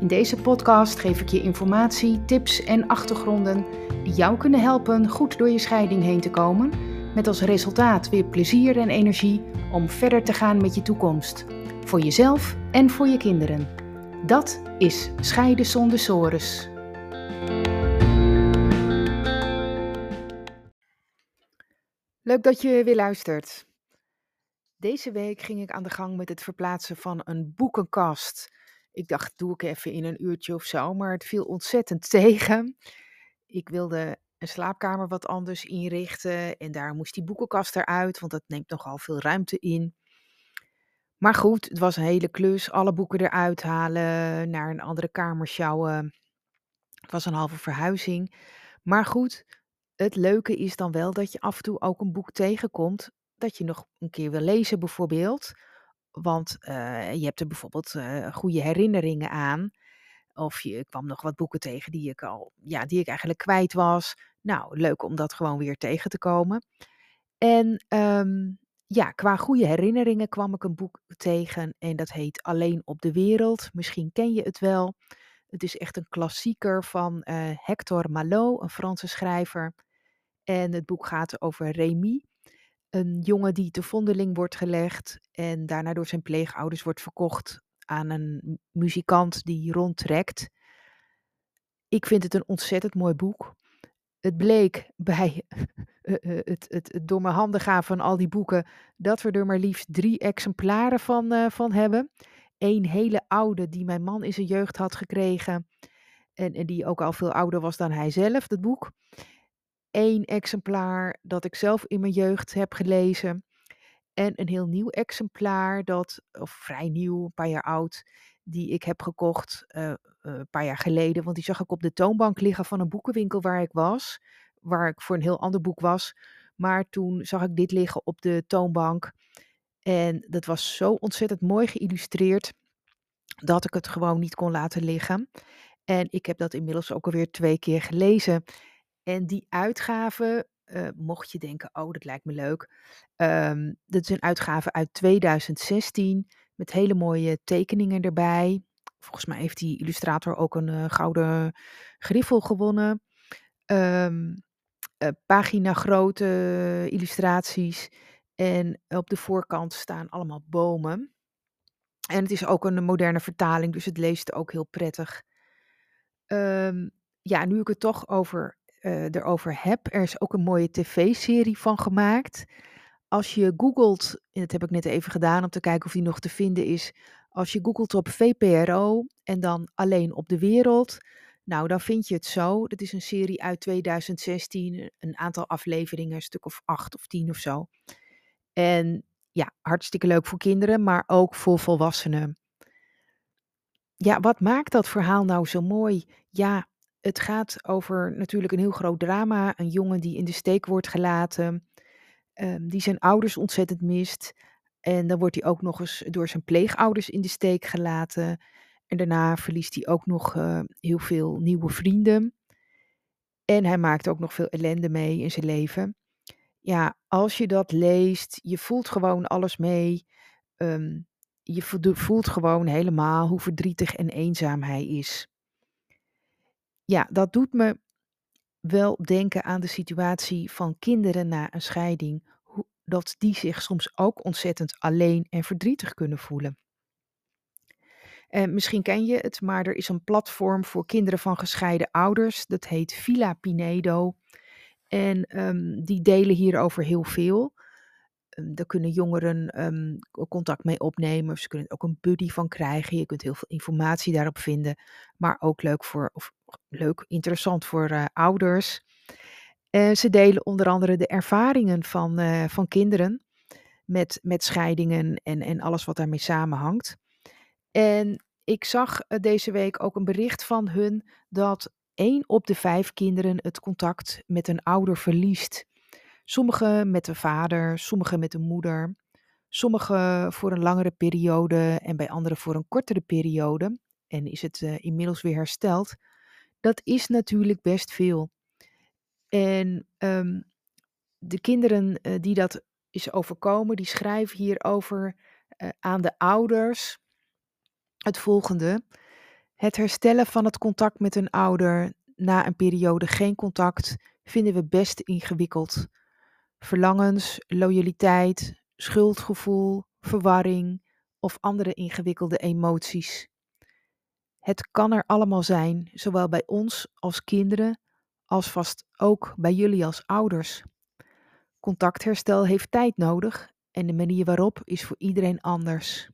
In deze podcast geef ik je informatie, tips en achtergronden die jou kunnen helpen goed door je scheiding heen te komen, met als resultaat weer plezier en energie om verder te gaan met je toekomst, voor jezelf en voor je kinderen. Dat is Scheiden zonder sores. Leuk dat je weer luistert. Deze week ging ik aan de gang met het verplaatsen van een boekenkast ik dacht, doe ik even in een uurtje of zo, maar het viel ontzettend tegen. Ik wilde een slaapkamer wat anders inrichten en daar moest die boekenkast eruit, want dat neemt nogal veel ruimte in. Maar goed, het was een hele klus. Alle boeken eruit halen, naar een andere kamer sjouwen. Het was een halve verhuizing. Maar goed, het leuke is dan wel dat je af en toe ook een boek tegenkomt dat je nog een keer wil lezen, bijvoorbeeld. Want uh, je hebt er bijvoorbeeld uh, goede herinneringen aan. Of je kwam nog wat boeken tegen die ik al, ja, die ik eigenlijk kwijt was. Nou, leuk om dat gewoon weer tegen te komen. En um, ja, qua goede herinneringen kwam ik een boek tegen en dat heet Alleen op de Wereld. Misschien ken je het wel. Het is echt een klassieker van uh, Hector Malot, een Franse schrijver. En het boek gaat over Rémi. Een jongen die te vondeling wordt gelegd en daarna door zijn pleegouders wordt verkocht aan een muzikant die rondtrekt. Ik vind het een ontzettend mooi boek. Het bleek bij eh, eh, het, het, het handen gaan van al die boeken dat we er maar liefst drie exemplaren van, uh, van hebben. Eén hele oude die mijn man in zijn jeugd had gekregen. En, en die ook al veel ouder was dan hij zelf, dat boek één exemplaar dat ik zelf in mijn jeugd heb gelezen. En een heel nieuw exemplaar, dat, of vrij nieuw, een paar jaar oud, die ik heb gekocht uh, uh, een paar jaar geleden. Want die zag ik op de toonbank liggen van een boekenwinkel waar ik was. Waar ik voor een heel ander boek was. Maar toen zag ik dit liggen op de toonbank. En dat was zo ontzettend mooi geïllustreerd. Dat ik het gewoon niet kon laten liggen. En ik heb dat inmiddels ook alweer twee keer gelezen. En die uitgave, uh, mocht je denken, oh, dat lijkt me leuk. Um, dat is een uitgave uit 2016 met hele mooie tekeningen erbij. Volgens mij heeft die illustrator ook een uh, gouden griffel gewonnen. Um, uh, pagina grote illustraties. En op de voorkant staan allemaal bomen. En het is ook een moderne vertaling, dus het leest ook heel prettig. Um, ja, nu ik het toch over uh, erover heb. Er is ook een mooie tv-serie van gemaakt. Als je googelt, en dat heb ik net even gedaan om te kijken of die nog te vinden is. Als je googelt op VPRO en dan alleen op de wereld, nou dan vind je het zo. Dat is een serie uit 2016, een aantal afleveringen, een stuk of acht of tien of zo. En ja, hartstikke leuk voor kinderen, maar ook voor volwassenen. Ja, wat maakt dat verhaal nou zo mooi? Ja, het gaat over natuurlijk een heel groot drama. Een jongen die in de steek wordt gelaten, um, die zijn ouders ontzettend mist. En dan wordt hij ook nog eens door zijn pleegouders in de steek gelaten. En daarna verliest hij ook nog uh, heel veel nieuwe vrienden. En hij maakt ook nog veel ellende mee in zijn leven. Ja, als je dat leest, je voelt gewoon alles mee. Um, je voelt gewoon helemaal hoe verdrietig en eenzaam hij is ja, dat doet me wel denken aan de situatie van kinderen na een scheiding. Hoe, dat die zich soms ook ontzettend alleen en verdrietig kunnen voelen. En misschien ken je het, maar er is een platform voor kinderen van gescheiden ouders. Dat heet Villa Pinedo. En um, die delen hierover heel veel. Um, daar kunnen jongeren um, contact mee opnemen. Ze kunnen ook een buddy van krijgen. Je kunt heel veel informatie daarop vinden. Maar ook leuk voor, of leuk, interessant voor uh, ouders. Uh, ze delen onder andere de ervaringen van, uh, van kinderen met, met scheidingen en, en alles wat daarmee samenhangt. En ik zag deze week ook een bericht van hun dat één op de vijf kinderen het contact met een ouder verliest. Sommigen met de vader, sommigen met de moeder, sommigen voor een langere periode en bij anderen voor een kortere periode. En is het uh, inmiddels weer hersteld. Dat is natuurlijk best veel. En um, de kinderen uh, die dat is overkomen, die schrijven hierover uh, aan de ouders het volgende. Het herstellen van het contact met een ouder na een periode geen contact vinden we best ingewikkeld. Verlangens, loyaliteit, schuldgevoel, verwarring of andere ingewikkelde emoties. Het kan er allemaal zijn, zowel bij ons als kinderen, als vast ook bij jullie als ouders. Contactherstel heeft tijd nodig en de manier waarop is voor iedereen anders.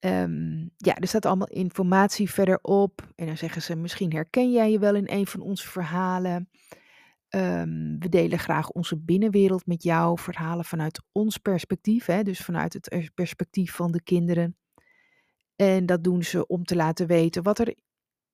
Um, ja, er staat allemaal informatie verderop. En dan zeggen ze: Misschien herken jij je wel in een van onze verhalen. Um, we delen graag onze binnenwereld met jou, verhalen vanuit ons perspectief, hè, dus vanuit het perspectief van de kinderen. En dat doen ze om te laten weten wat er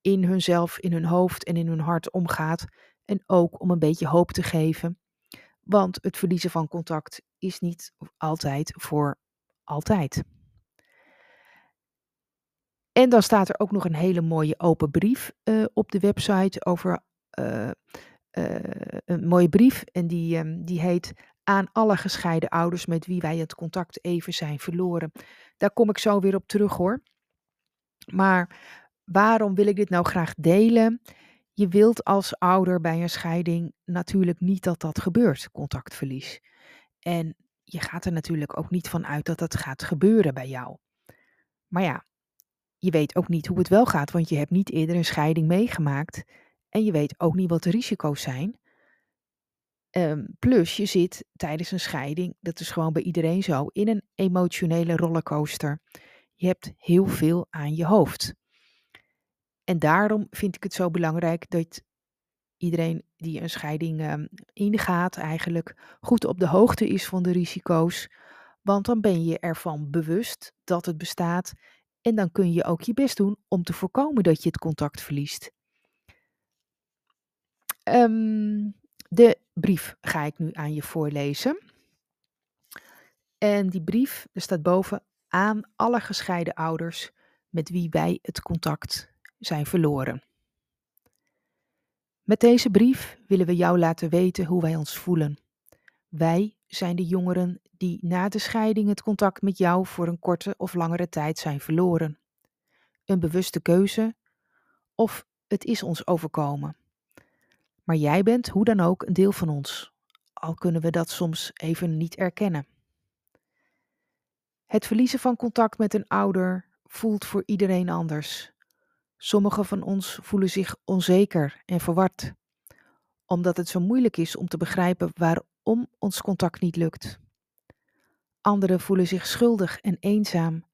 in hunzelf, in hun hoofd en in hun hart omgaat. En ook om een beetje hoop te geven. Want het verliezen van contact is niet altijd voor altijd. En dan staat er ook nog een hele mooie open brief uh, op de website over uh, uh, een mooie brief. En die, um, die heet Aan alle gescheiden ouders met wie wij het contact even zijn verloren. Daar kom ik zo weer op terug hoor. Maar waarom wil ik dit nou graag delen? Je wilt als ouder bij een scheiding natuurlijk niet dat dat gebeurt, contactverlies. En je gaat er natuurlijk ook niet van uit dat dat gaat gebeuren bij jou. Maar ja, je weet ook niet hoe het wel gaat, want je hebt niet eerder een scheiding meegemaakt. En je weet ook niet wat de risico's zijn. Um, plus, je zit tijdens een scheiding, dat is gewoon bij iedereen zo, in een emotionele rollercoaster. Je hebt heel veel aan je hoofd. En daarom vind ik het zo belangrijk dat iedereen die een scheiding um, ingaat, eigenlijk goed op de hoogte is van de risico's. Want dan ben je ervan bewust dat het bestaat en dan kun je ook je best doen om te voorkomen dat je het contact verliest. Um, de brief ga ik nu aan je voorlezen. En die brief, er staat boven aan alle gescheiden ouders met wie wij het contact zijn verloren. Met deze brief willen we jou laten weten hoe wij ons voelen. Wij zijn de jongeren die na de scheiding het contact met jou voor een korte of langere tijd zijn verloren. Een bewuste keuze of het is ons overkomen. Maar jij bent hoe dan ook een deel van ons, al kunnen we dat soms even niet erkennen. Het verliezen van contact met een ouder voelt voor iedereen anders. Sommigen van ons voelen zich onzeker en verward, omdat het zo moeilijk is om te begrijpen waarom ons contact niet lukt. Anderen voelen zich schuldig en eenzaam,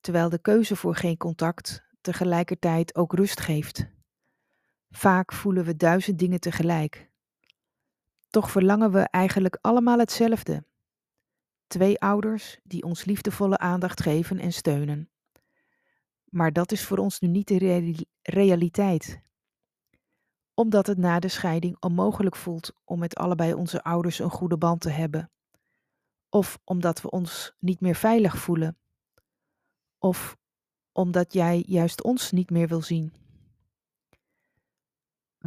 terwijl de keuze voor geen contact tegelijkertijd ook rust geeft. Vaak voelen we duizend dingen tegelijk. Toch verlangen we eigenlijk allemaal hetzelfde. Twee ouders die ons liefdevolle aandacht geven en steunen. Maar dat is voor ons nu niet de realiteit. Omdat het na de scheiding onmogelijk voelt om met allebei onze ouders een goede band te hebben. Of omdat we ons niet meer veilig voelen. Of omdat jij juist ons niet meer wil zien.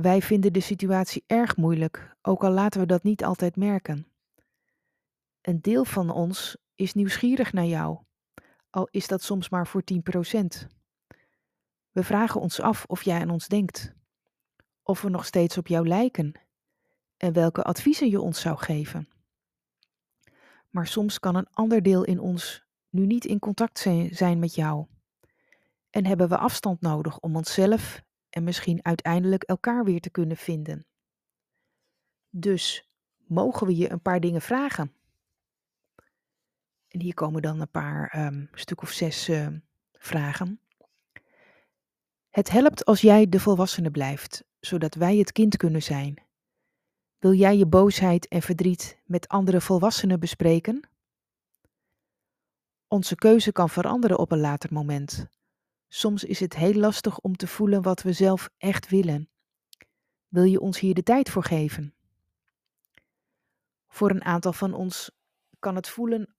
Wij vinden de situatie erg moeilijk, ook al laten we dat niet altijd merken. Een deel van ons is nieuwsgierig naar jou, al is dat soms maar voor 10%. We vragen ons af of jij aan ons denkt, of we nog steeds op jou lijken en welke adviezen je ons zou geven. Maar soms kan een ander deel in ons nu niet in contact zijn met jou en hebben we afstand nodig om onszelf en misschien uiteindelijk elkaar weer te kunnen vinden. Dus mogen we je een paar dingen vragen? En hier komen dan een paar um, stuk of zes uh, vragen. Het helpt als jij de volwassene blijft, zodat wij het kind kunnen zijn. Wil jij je boosheid en verdriet met andere volwassenen bespreken? Onze keuze kan veranderen op een later moment, Soms is het heel lastig om te voelen wat we zelf echt willen. Wil je ons hier de tijd voor geven? Voor een aantal van ons kan het voelen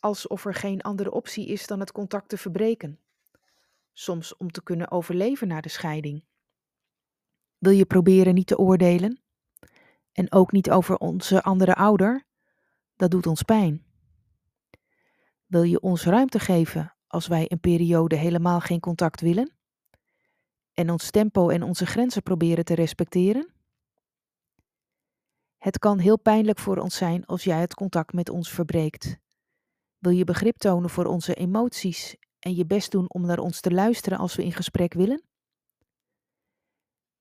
alsof er geen andere optie is dan het contact te verbreken. Soms om te kunnen overleven na de scheiding. Wil je proberen niet te oordelen? En ook niet over onze andere ouder? Dat doet ons pijn. Wil je ons ruimte geven als wij een periode helemaal geen contact willen? En ons tempo en onze grenzen proberen te respecteren? Het kan heel pijnlijk voor ons zijn als jij het contact met ons verbreekt. Wil je begrip tonen voor onze emoties en je best doen om naar ons te luisteren als we in gesprek willen?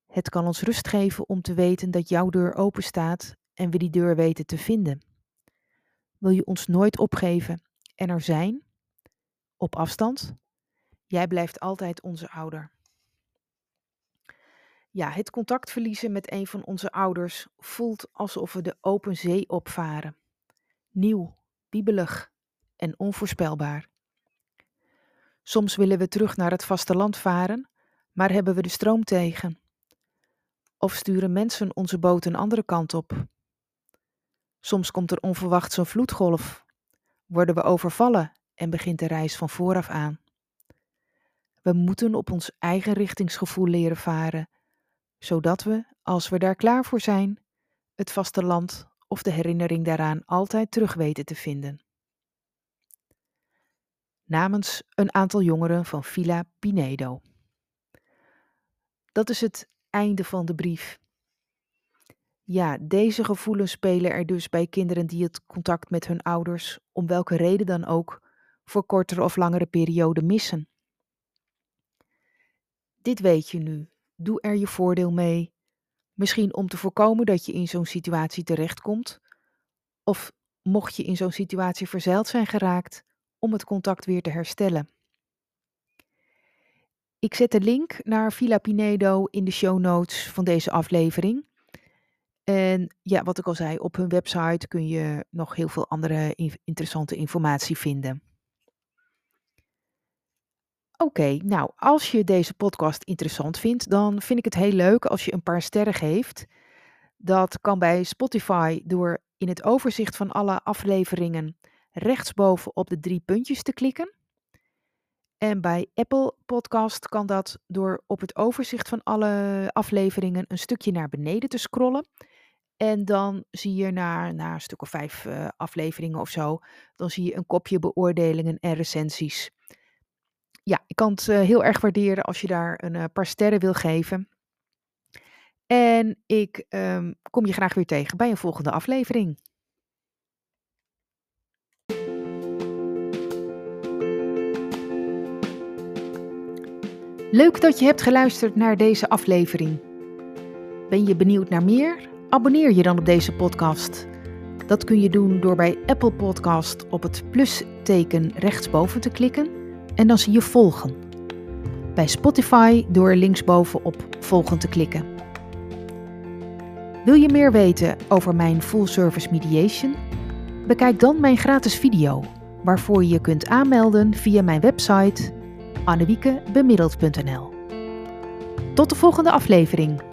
Het kan ons rust geven om te weten dat jouw deur open staat en we die deur weten te vinden. Wil je ons nooit opgeven en er zijn, op afstand? Jij blijft altijd onze ouder. Ja, het contact verliezen met een van onze ouders voelt alsof we de open zee opvaren. Nieuw, wiebelig en onvoorspelbaar. Soms willen we terug naar het vasteland varen, maar hebben we de stroom tegen. Of sturen mensen onze boot een andere kant op. Soms komt er onverwachts een vloedgolf, worden we overvallen en begint de reis van vooraf aan. We moeten op ons eigen richtingsgevoel leren varen, zodat we, als we daar klaar voor zijn, het vasteland of de herinnering daaraan altijd terug weten te vinden. Namens een aantal jongeren van Villa Pinedo. Dat is het einde van de brief. Ja, deze gevoelens spelen er dus bij kinderen die het contact met hun ouders, om welke reden dan ook, voor kortere of langere periode missen. Dit weet je nu. Doe er je voordeel mee. Misschien om te voorkomen dat je in zo'n situatie terechtkomt, of mocht je in zo'n situatie verzeild zijn geraakt, om het contact weer te herstellen. Ik zet de link naar Villa Pinedo in de show notes van deze aflevering. En ja, wat ik al zei, op hun website kun je nog heel veel andere interessante informatie vinden. Oké, nou, als je deze podcast interessant vindt, dan vind ik het heel leuk als je een paar sterren geeft. Dat kan bij Spotify door in het overzicht van alle afleveringen rechtsboven op de drie puntjes te klikken. En bij Apple Podcast kan dat door op het overzicht van alle afleveringen een stukje naar beneden te scrollen. En dan zie je na, na een stuk of vijf uh, afleveringen of zo, dan zie je een kopje beoordelingen en recensies. Ja, ik kan het uh, heel erg waarderen als je daar een uh, paar sterren wil geven. En ik um, kom je graag weer tegen bij een volgende aflevering. Leuk dat je hebt geluisterd naar deze aflevering. Ben je benieuwd naar meer? Abonneer je dan op deze podcast. Dat kun je doen door bij Apple Podcast op het plusteken rechtsboven te klikken en dan zie je volgen. Bij Spotify door linksboven op volgen te klikken. Wil je meer weten over mijn full service mediation? Bekijk dan mijn gratis video, waarvoor je je kunt aanmelden via mijn website annewiekebemiddeld.nl. Tot de volgende aflevering.